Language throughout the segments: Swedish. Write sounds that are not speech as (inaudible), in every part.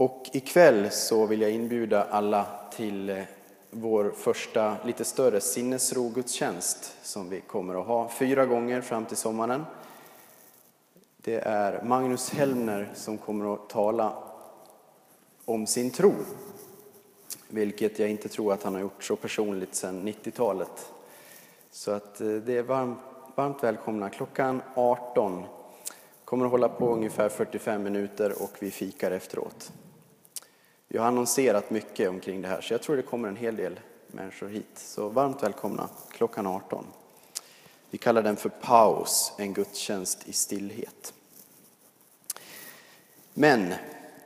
Och ikväll så vill jag inbjuda alla till eh, vår första lite större sinnesrogudstjänst som vi kommer att ha fyra gånger fram till sommaren. Det är Magnus Hellner som kommer att tala om sin tro, vilket jag inte tror att han har gjort så personligt sedan 90-talet. Så att eh, det är varmt, varmt välkomna. Klockan 18 kommer att hålla på ungefär 45 minuter och vi fikar efteråt. Vi har annonserat mycket omkring det här så jag tror det kommer en hel del människor hit. Så varmt välkomna klockan 18. Vi kallar den för paus, en gudstjänst i stillhet. Men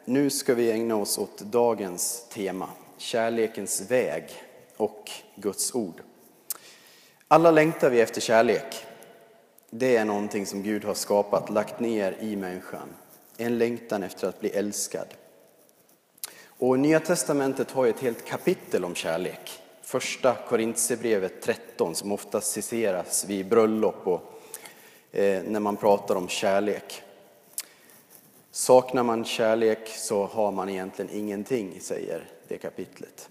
nu ska vi ägna oss åt dagens tema, kärlekens väg och Guds ord. Alla längtar vi efter kärlek. Det är någonting som Gud har skapat, lagt ner i människan. En längtan efter att bli älskad. Och Nya Testamentet har ett helt kapitel om kärlek. Första Korintierbrevet 13 som ofta citeras vid bröllop och eh, när man pratar om kärlek. Saknar man kärlek så har man egentligen ingenting, säger det kapitlet.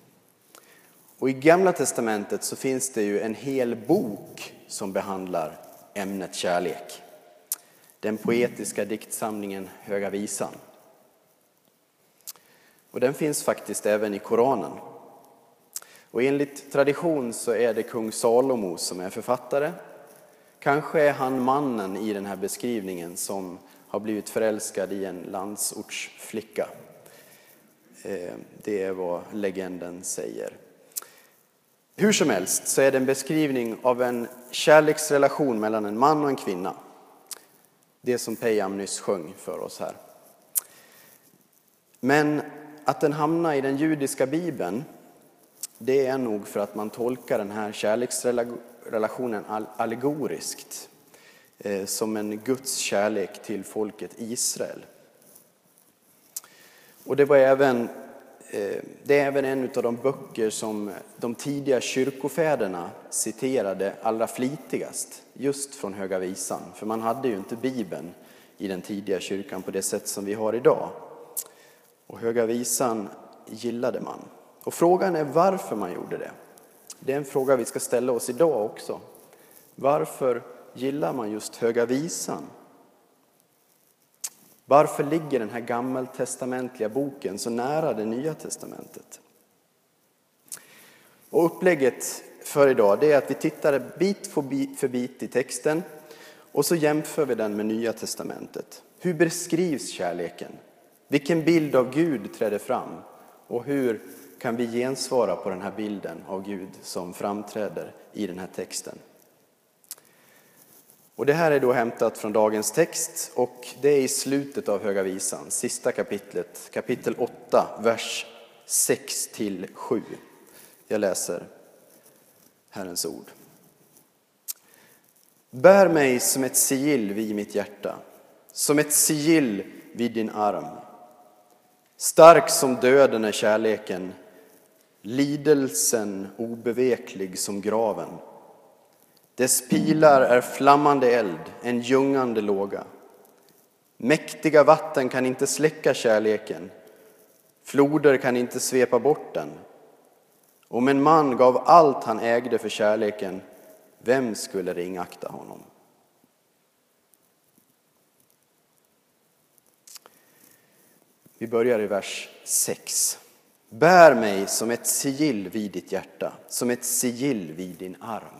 Och i Gamla Testamentet så finns det ju en hel bok som behandlar ämnet kärlek. Den poetiska diktsamlingen Höga Visan. Och den finns faktiskt även i Koranen. Och enligt tradition så är det kung Salomo som är författare. Kanske är han mannen i den här beskrivningen som har blivit förälskad i en landsortsflicka. Eh, det är vad legenden säger. Hur som helst så är det en beskrivning av en kärleksrelation mellan en man och en kvinna. Det som Peyam nyss sjöng för oss här. Men att den hamnar i den judiska bibeln, det är nog för att man tolkar den här kärleksrelationen allegoriskt. Eh, som en Guds kärlek till folket Israel. Och det, var även, eh, det är även en av de böcker som de tidiga kyrkofäderna citerade allra flitigast, just från Höga Visan. För man hade ju inte Bibeln i den tidiga kyrkan på det sätt som vi har idag. Och Höga Visan gillade man. Och frågan är varför man gjorde det. Det är en fråga vi ska ställa oss idag också. Varför gillar man just Höga Visan? Varför ligger den här gammaltestamentliga boken så nära det nya testamentet? Och upplägget för idag det är att vi tittar bit för bit i texten och så jämför vi den med Nya testamentet. Hur beskrivs kärleken? Vilken bild av Gud träder fram? Och hur kan vi gensvara på den här bilden av Gud som framträder i den här texten? Och det här är då hämtat från dagens text och det är i slutet av Höga Visan, sista kapitlet, kapitel 8, vers 6 till 7. Jag läser Herrens ord. Bär mig som ett sigill vid mitt hjärta, som ett sigill vid din arm. Stark som döden är kärleken, lidelsen obeveklig som graven. Dess pilar är flammande eld, en ljungande låga. Mäktiga vatten kan inte släcka kärleken, floder kan inte svepa bort den. Om en man gav allt han ägde för kärleken, vem skulle ringakta honom? Vi börjar i vers 6. Bär mig som ett sigill vid ditt hjärta, som ett sigill vid din arm.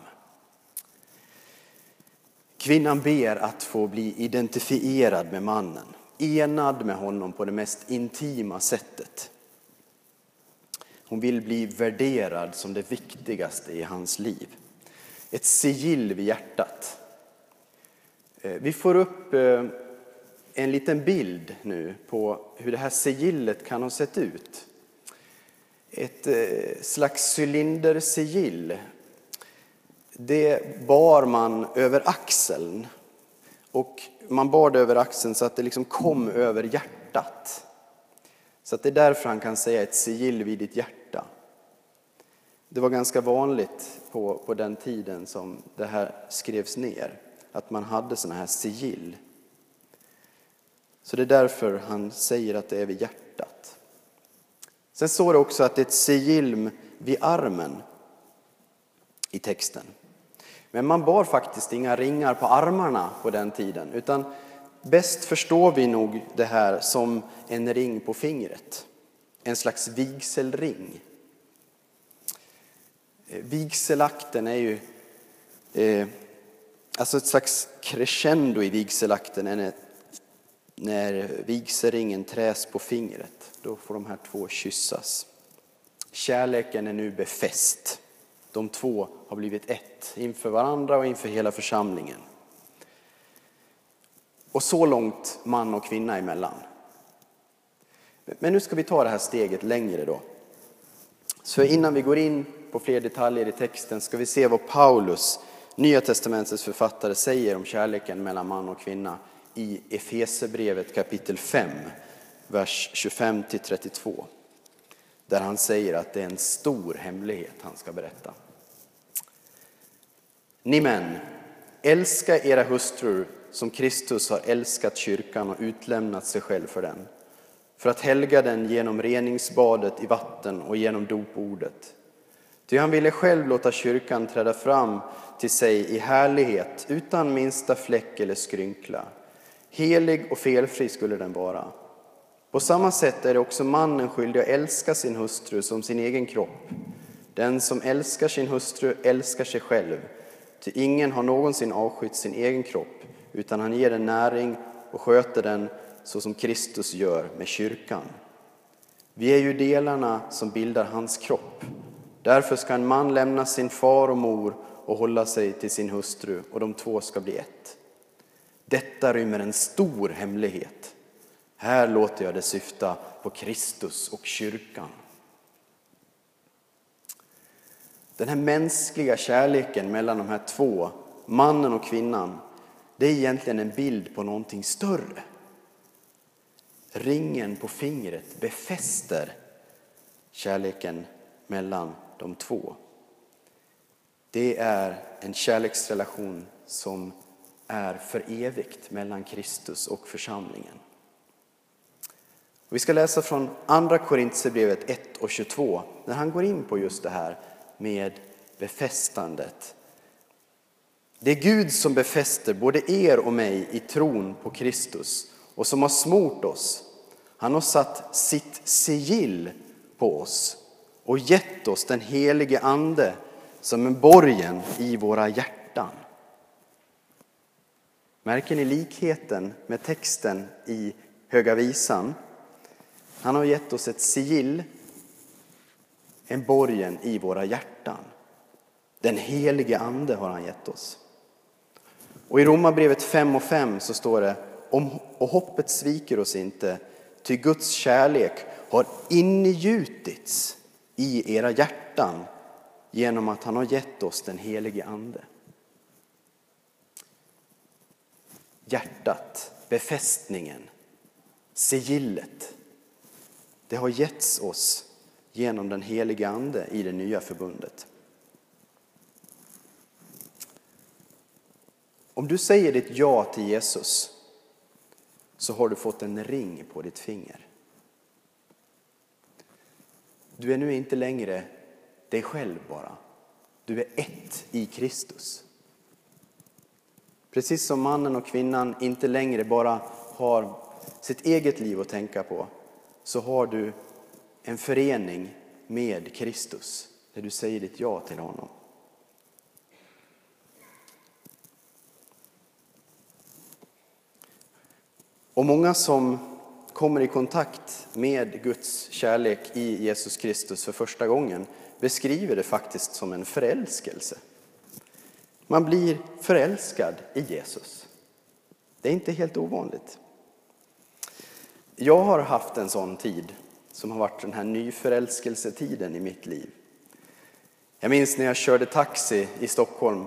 Kvinnan ber att få bli identifierad med mannen, enad med honom på det mest intima sättet. Hon vill bli värderad som det viktigaste i hans liv. Ett sigill vid hjärtat. Eh, vi får upp eh, en liten bild nu på hur det här sigillet kan ha sett ut. Ett eh, slags cylindersigill det bar man över axeln. Och man bar det över axeln så att det liksom kom över hjärtat. Så att det är därför han kan säga ett sigill vid ditt hjärta. Det var ganska vanligt på, på den tiden som det här skrevs ner, att man hade sådana här sigill. Så det är därför han säger att det är vid hjärtat. Sen står det också att det är ett sigill vid armen i texten. Men man bar faktiskt inga ringar på armarna på den tiden, utan bäst förstår vi nog det här som en ring på fingret. En slags vigselring. Vigselakten är ju eh, alltså ett slags crescendo i vigselakten när vigselringen träs på fingret. Då får de här två kyssas. Kärleken är nu befäst. De två har blivit ett inför varandra och inför hela församlingen. Och så långt man och kvinna emellan. Men nu ska vi ta det här steget längre då. Så innan vi går in på fler detaljer i texten ska vi se vad Paulus, Nya testamentets författare, säger om kärleken mellan man och kvinna i Efesebrevet kapitel 5, vers 25-32. Där han säger att det är en stor hemlighet han ska berätta. Ni män, älska era hustrur som Kristus har älskat kyrkan och utlämnat sig själv för den, för att helga den genom reningsbadet i vatten och genom dopordet. Ty han ville själv låta kyrkan träda fram till sig i härlighet utan minsta fläck eller skrynkla. Helig och felfri skulle den vara. På samma sätt är det också mannen skyldig att älska sin hustru som sin egen kropp. Den som älskar sin hustru älskar sig själv, ty ingen har någonsin avskytt sin egen kropp, utan han ger den näring och sköter den så som Kristus gör med kyrkan. Vi är ju delarna som bildar hans kropp. Därför ska en man lämna sin far och mor och hålla sig till sin hustru, och de två ska bli ett. Detta rymmer en stor hemlighet. Här låter jag det syfta på Kristus och kyrkan. Den här mänskliga kärleken mellan de här två, mannen och kvinnan, det är egentligen en bild på någonting större. Ringen på fingret befäster kärleken mellan de två. Det är en kärleksrelation som är för evigt mellan Kristus och församlingen. Vi ska läsa från Andra Korintierbrevet 1 och 22 när han går in på just det här med befästandet. Det är Gud som befäster både er och mig i tron på Kristus och som har smort oss. Han har satt sitt sigill på oss och gett oss den helige Ande som en borgen i våra hjärtan. Märker ni likheten med texten i Höga Visan? Han har gett oss ett sigill, en borgen i våra hjärtan. Den helige Ande har han gett oss. Och i Romarbrevet 5 och 5 så står det om, och hoppet sviker oss inte, ty Guds kärlek har ingjutits i era hjärtan genom att han har gett oss den helige Ande. Hjärtat, befästningen, sigillet, det har getts oss genom den helige Ande i det nya förbundet. Om du säger ditt ja till Jesus så har du fått en ring på ditt finger. Du är nu inte längre dig själv bara. Du är ett i Kristus. Precis som mannen och kvinnan inte längre bara har sitt eget liv att tänka på så har du en förening med Kristus där du säger ditt ja till honom. Och många som kommer i kontakt med Guds kärlek i Jesus Kristus för första gången beskriver det faktiskt som en förälskelse. Man blir förälskad i Jesus. Det är inte helt ovanligt. Jag har haft en sån tid som har varit den här nyförälskelsetiden i mitt liv. Jag minns när jag körde taxi i Stockholm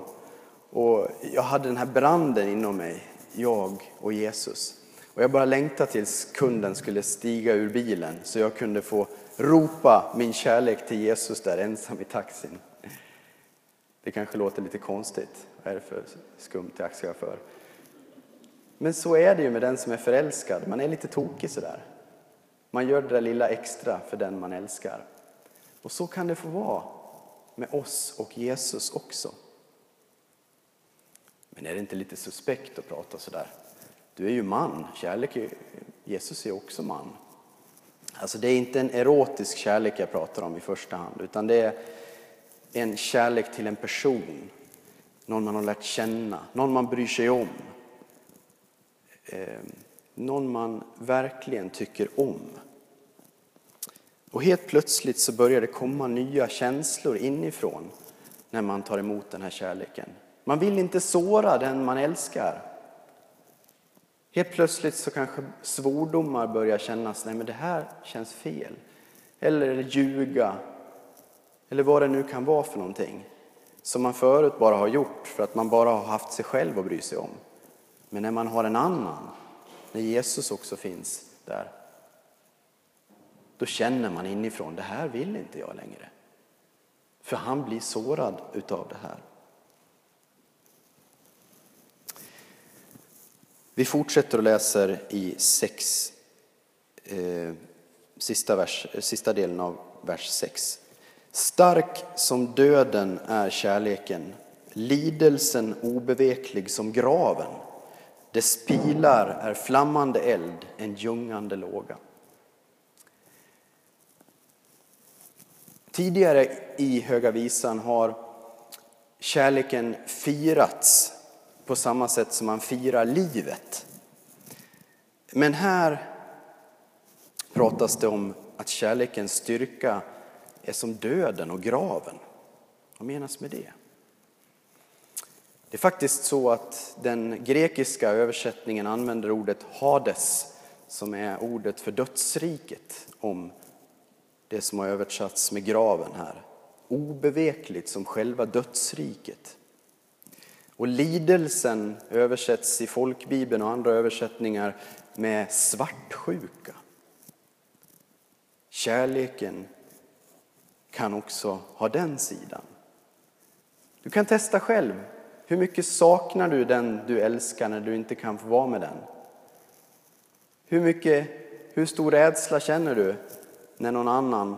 och jag hade den här branden inom mig, jag och Jesus. Och jag bara längtade tills kunden skulle stiga ur bilen så jag kunde få ropa min kärlek till Jesus där ensam i taxin. Det kanske låter lite konstigt. Vad är det för skumt taxichaufför? Men så är det ju med den som är förälskad. Man är lite tokig sådär. Man gör det där lilla extra för den man älskar. Och så kan det få vara med oss och Jesus också. Men är det inte lite suspekt att prata sådär? Du är ju man, kärlek är, Jesus är också man. Alltså det är inte en erotisk kärlek jag pratar om i första hand, utan det är en kärlek till en person. Någon man har lärt känna, någon man bryr sig om. Ehm, någon man verkligen tycker om. Och helt plötsligt så börjar det komma nya känslor inifrån när man tar emot den här kärleken. Man vill inte såra den man älskar. Helt plötsligt så kanske svordomar börjar kännas, nej men det här känns fel. Eller ljuga, eller vad det nu kan vara för någonting. Som man förut bara har gjort för att man bara har haft sig själv att bry sig om. Men när man har en annan, när Jesus också finns där, då känner man inifrån, det här vill inte jag längre. För han blir sårad utav det här. Vi fortsätter och läser i sex, eh, sista, vers, sista delen av vers 6. Stark som döden är kärleken, lidelsen obeveklig som graven. Dess pilar är flammande eld, en ljungande låga. Tidigare i Höga Visan har kärleken firats på samma sätt som man firar livet. Men här pratas det om att kärlekens styrka är som döden och graven. Vad menas med det? Det är faktiskt så att den grekiska översättningen använder ordet Hades som är ordet för dödsriket om det som har översatts med graven här. Obevekligt som själva dödsriket. Och lidelsen översätts i folkbibeln och andra översättningar med svartsjuka. Kärleken kan också ha den sidan. Du kan testa själv. Hur mycket saknar du den du älskar när du inte kan få vara med den? Hur, mycket, hur stor rädsla känner du när någon annan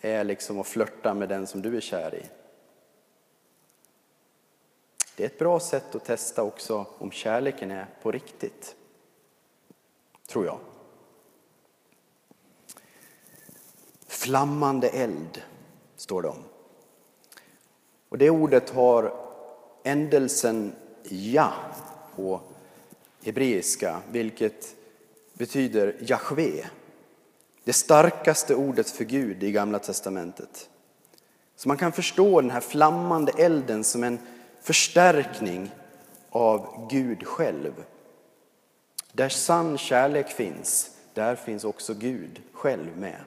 är liksom och flörtar med den som du är kär i? Det är ett bra sätt att testa också om kärleken är på riktigt. Tror jag. Flammande eld, står det om. Och det ordet har ändelsen ja på hebreiska, vilket betyder Jahve. Det starkaste ordet för Gud i Gamla testamentet. Så man kan förstå den här flammande elden som en förstärkning av Gud själv. Där sann kärlek finns, där finns också Gud själv med.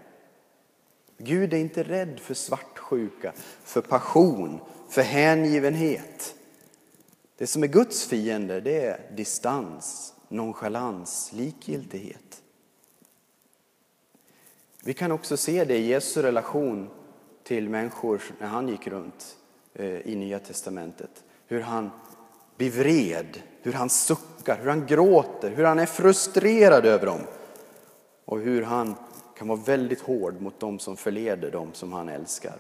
Gud är inte rädd för svartsjuka, för passion, för hängivenhet. Det som är Guds fiende det är distans, nonchalans, likgiltighet. Vi kan också se det i Jesu relation till människor när han gick runt eh, i Nya Testamentet hur han blir vred, hur han suckar, hur han gråter, hur han är frustrerad över dem och hur han kan vara väldigt hård mot dem som förleder dem som han älskar.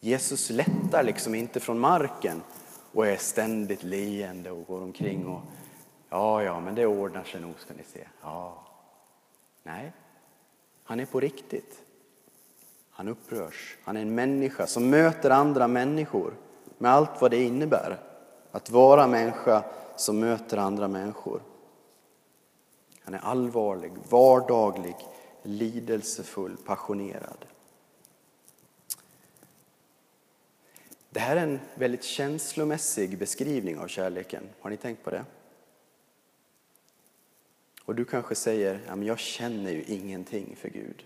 Jesus lättar liksom inte från marken och är ständigt leende och går omkring och ja, ja, men det ordnar sig nog ska ni se. Ja. Nej, han är på riktigt. Han upprörs. Han är en människa som möter andra människor med allt vad det innebär. Att vara människa som möter andra människor. Han är allvarlig, vardaglig, lidelsefull, passionerad. Det här är en väldigt känslomässig beskrivning av kärleken. Har ni tänkt på det? Och du kanske säger, ja, men jag känner ju ingenting för Gud.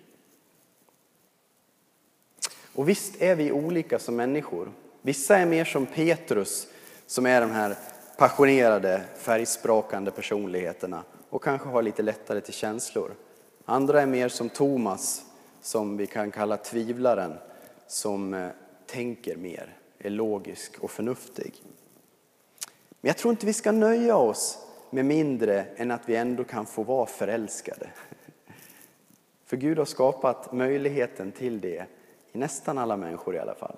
Och visst är vi olika som människor. Vissa är mer som Petrus som är de här passionerade, färgsprakande personligheterna och kanske har lite lättare till känslor. Andra är mer som Thomas som vi kan kalla tvivlaren som eh, tänker mer, är logisk och förnuftig. Men jag tror inte vi ska nöja oss med mindre än att vi ändå kan få vara förälskade. (laughs) För Gud har skapat möjligheten till det i nästan alla människor i alla fall.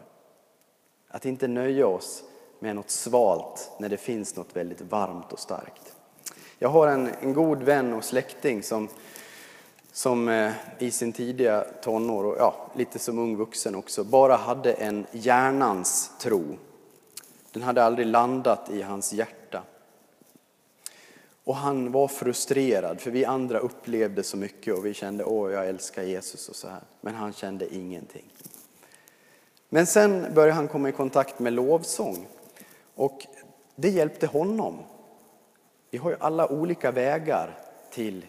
Att inte nöja oss med något svalt när det finns något väldigt varmt och starkt. Jag har en, en god vän och släkting som, som eh, i sin tidiga tonår, och ja, lite som ung vuxen också, bara hade en hjärnans tro. Den hade aldrig landat i hans hjärta. Och han var frustrerad, för vi andra upplevde så mycket och vi kände åh, jag älskar Jesus och så här. Men han kände ingenting. Men sen började han komma i kontakt med lovsång och det hjälpte honom. Vi har ju alla olika vägar till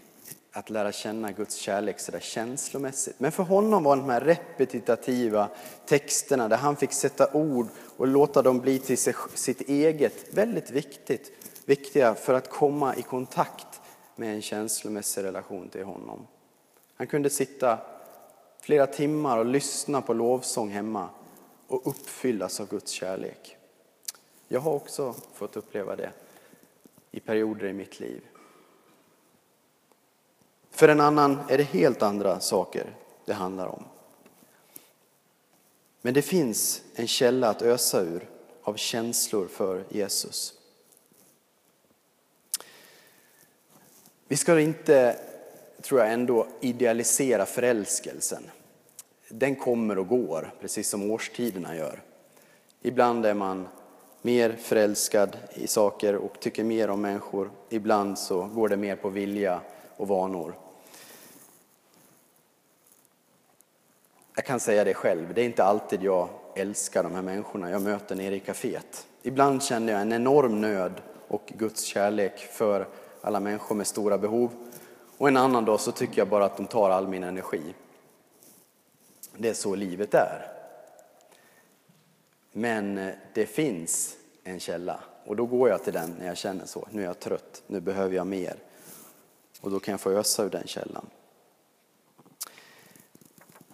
att lära känna Guds kärlek så där känslomässigt. Men för honom var de här repetitiva texterna där han fick sätta ord och låta dem bli till sitt eget väldigt viktigt, viktiga för att komma i kontakt med en känslomässig relation till honom. Han kunde sitta flera timmar och lyssna på lovsång hemma och uppfyllas av Guds kärlek. Jag har också fått uppleva det i perioder i mitt liv. För en annan är det helt andra saker det handlar om. Men det finns en källa att ösa ur av känslor för Jesus. Vi ska inte, tror jag ändå, idealisera förälskelsen. Den kommer och går, precis som årstiderna gör. Ibland är man mer förälskad i saker och tycker mer om människor. Ibland så går det mer på vilja och vanor. Jag kan säga det själv, det är inte alltid jag älskar de här människorna jag möter nere i kaféet. Ibland känner jag en enorm nöd och Guds kärlek för alla människor med stora behov. Och en annan dag så tycker jag bara att de tar all min energi. Det är så livet är. Men eh, det finns en källa och då går jag till den när jag känner så. Nu är jag trött, nu behöver jag mer. Och då kan jag få ösa ur den källan.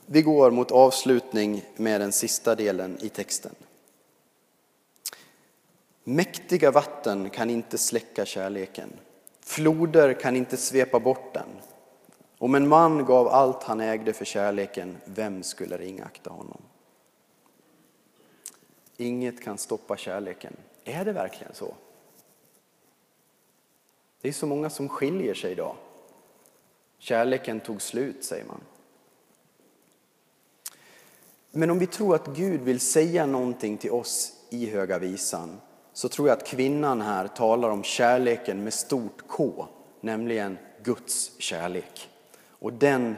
Vi går mot avslutning med den sista delen i texten. Mäktiga vatten kan inte släcka kärleken. Floder kan inte svepa bort den. Om en man gav allt han ägde för kärleken, vem skulle ringakta honom? Inget kan stoppa kärleken. Är det verkligen så? Det är så många som skiljer sig idag. Kärleken tog slut, säger man. Men om vi tror att Gud vill säga någonting till oss i Höga Visan så tror jag att kvinnan här talar om kärleken med stort K, nämligen Guds kärlek. Och den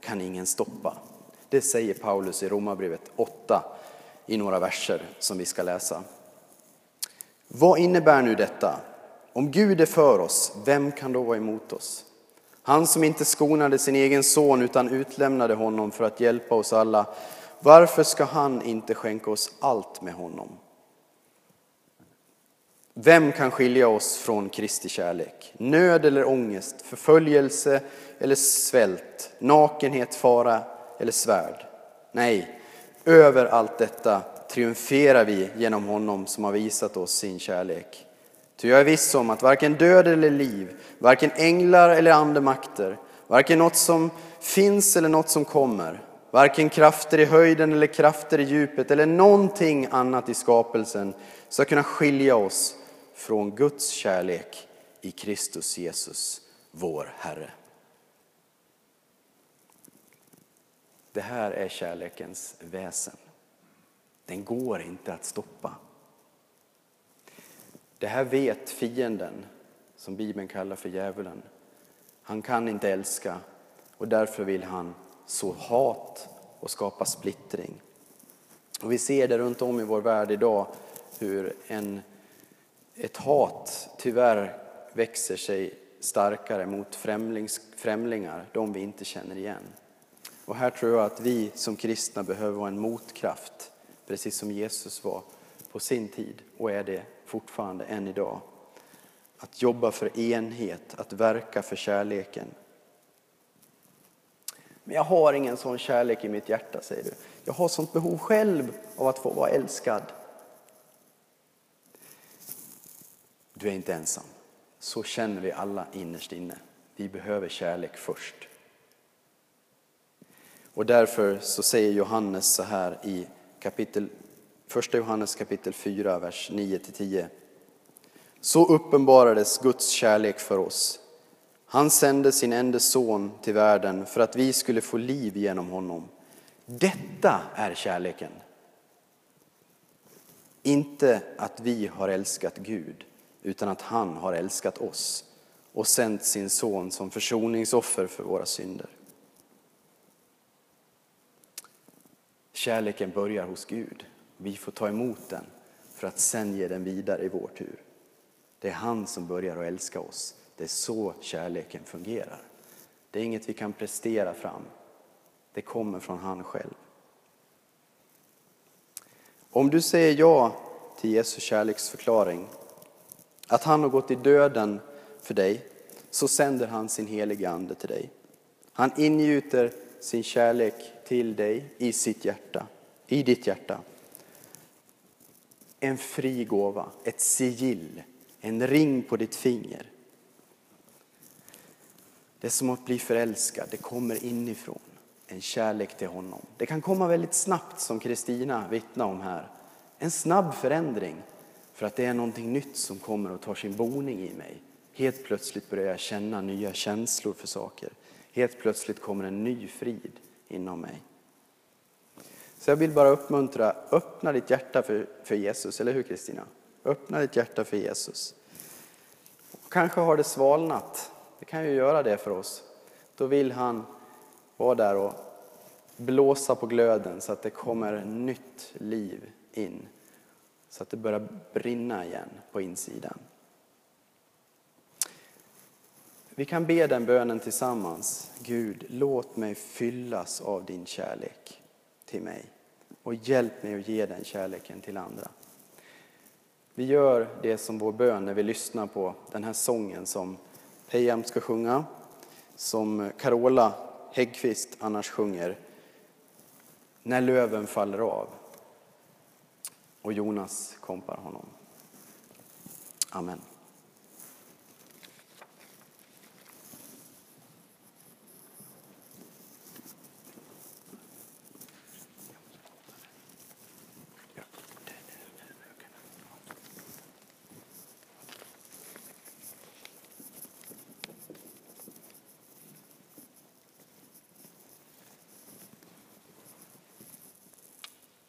kan ingen stoppa. Det säger Paulus i Romarbrevet 8 i några verser som vi ska läsa. Vad innebär nu detta? Om Gud är för oss, vem kan då vara emot oss? Han som inte skonade sin egen son utan utlämnade honom för att hjälpa oss alla. Varför ska han inte skänka oss allt med honom? Vem kan skilja oss från Kristi kärlek? Nöd eller ångest, förföljelse eller svält, nakenhet, fara eller svärd? Nej, över allt detta triumferar vi genom honom som har visat oss sin kärlek. Ty jag är viss om att varken död eller liv, varken änglar eller andemakter, varken något som finns eller något som kommer, varken krafter i höjden eller krafter i djupet eller någonting annat i skapelsen ska kunna skilja oss från Guds kärlek i Kristus Jesus, vår Herre. Det här är kärlekens väsen. Den går inte att stoppa. Det här vet fienden, som Bibeln kallar för djävulen. Han kan inte älska och därför vill han så hat och skapa splittring. Och vi ser det runt om i vår värld idag hur en, ett hat tyvärr växer sig starkare mot främlings, främlingar, de vi inte känner igen. Och här tror jag att vi som kristna behöver vara en motkraft precis som Jesus var på sin tid och är det fortfarande än idag. Att jobba för enhet, att verka för kärleken. Men jag har ingen sån kärlek i mitt hjärta, säger du. Jag har sånt behov själv av att få vara älskad. Du är inte ensam. så känner vi alla innerst inne. Vi behöver kärlek först. Och därför så säger Johannes så här i kapitel, första Johannes kapitel 4, vers 9-10. Så uppenbarades Guds kärlek för oss. Han sände sin enda son till världen för att vi skulle få liv genom honom. Detta är kärleken. Inte att vi har älskat Gud, utan att han har älskat oss och sänt sin son som försoningsoffer för våra synder. Kärleken börjar hos Gud. Vi får ta emot den för att sen ge den vidare i vår tur. Det är han som börjar att älska oss. Det är så kärleken fungerar. Det är inget vi kan prestera fram. Det kommer från han själv. Om du säger ja till Jesu kärleksförklaring, att han har gått i döden för dig, så sänder han sin heliga Ande till dig. Han ingjuter sin kärlek till dig i sitt hjärta, i ditt hjärta. En fri gåva, ett sigill, en ring på ditt finger. Det är som att bli förälskad, det kommer inifrån. En kärlek till honom. Det kan komma väldigt snabbt som Kristina vittnar om här. En snabb förändring för att det är någonting nytt som kommer och tar sin boning i mig. Helt plötsligt börjar jag känna nya känslor för saker. Helt plötsligt kommer en ny frid inom mig. Så jag vill bara uppmuntra, öppna ditt hjärta för, för Jesus, eller hur Kristina? Öppna ditt hjärta för Jesus. Kanske har det svalnat, det kan ju göra det för oss. Då vill han vara där och blåsa på glöden så att det kommer nytt liv in. Så att det börjar brinna igen på insidan. Vi kan be den bönen tillsammans. Gud, låt mig fyllas av din kärlek till mig och hjälp mig att ge den kärleken till andra. Vi gör det som vår bön när vi lyssnar på den här sången som Pejam ska sjunga, som Carola Häggkvist annars sjunger, När löven faller av. Och Jonas kompar honom. Amen.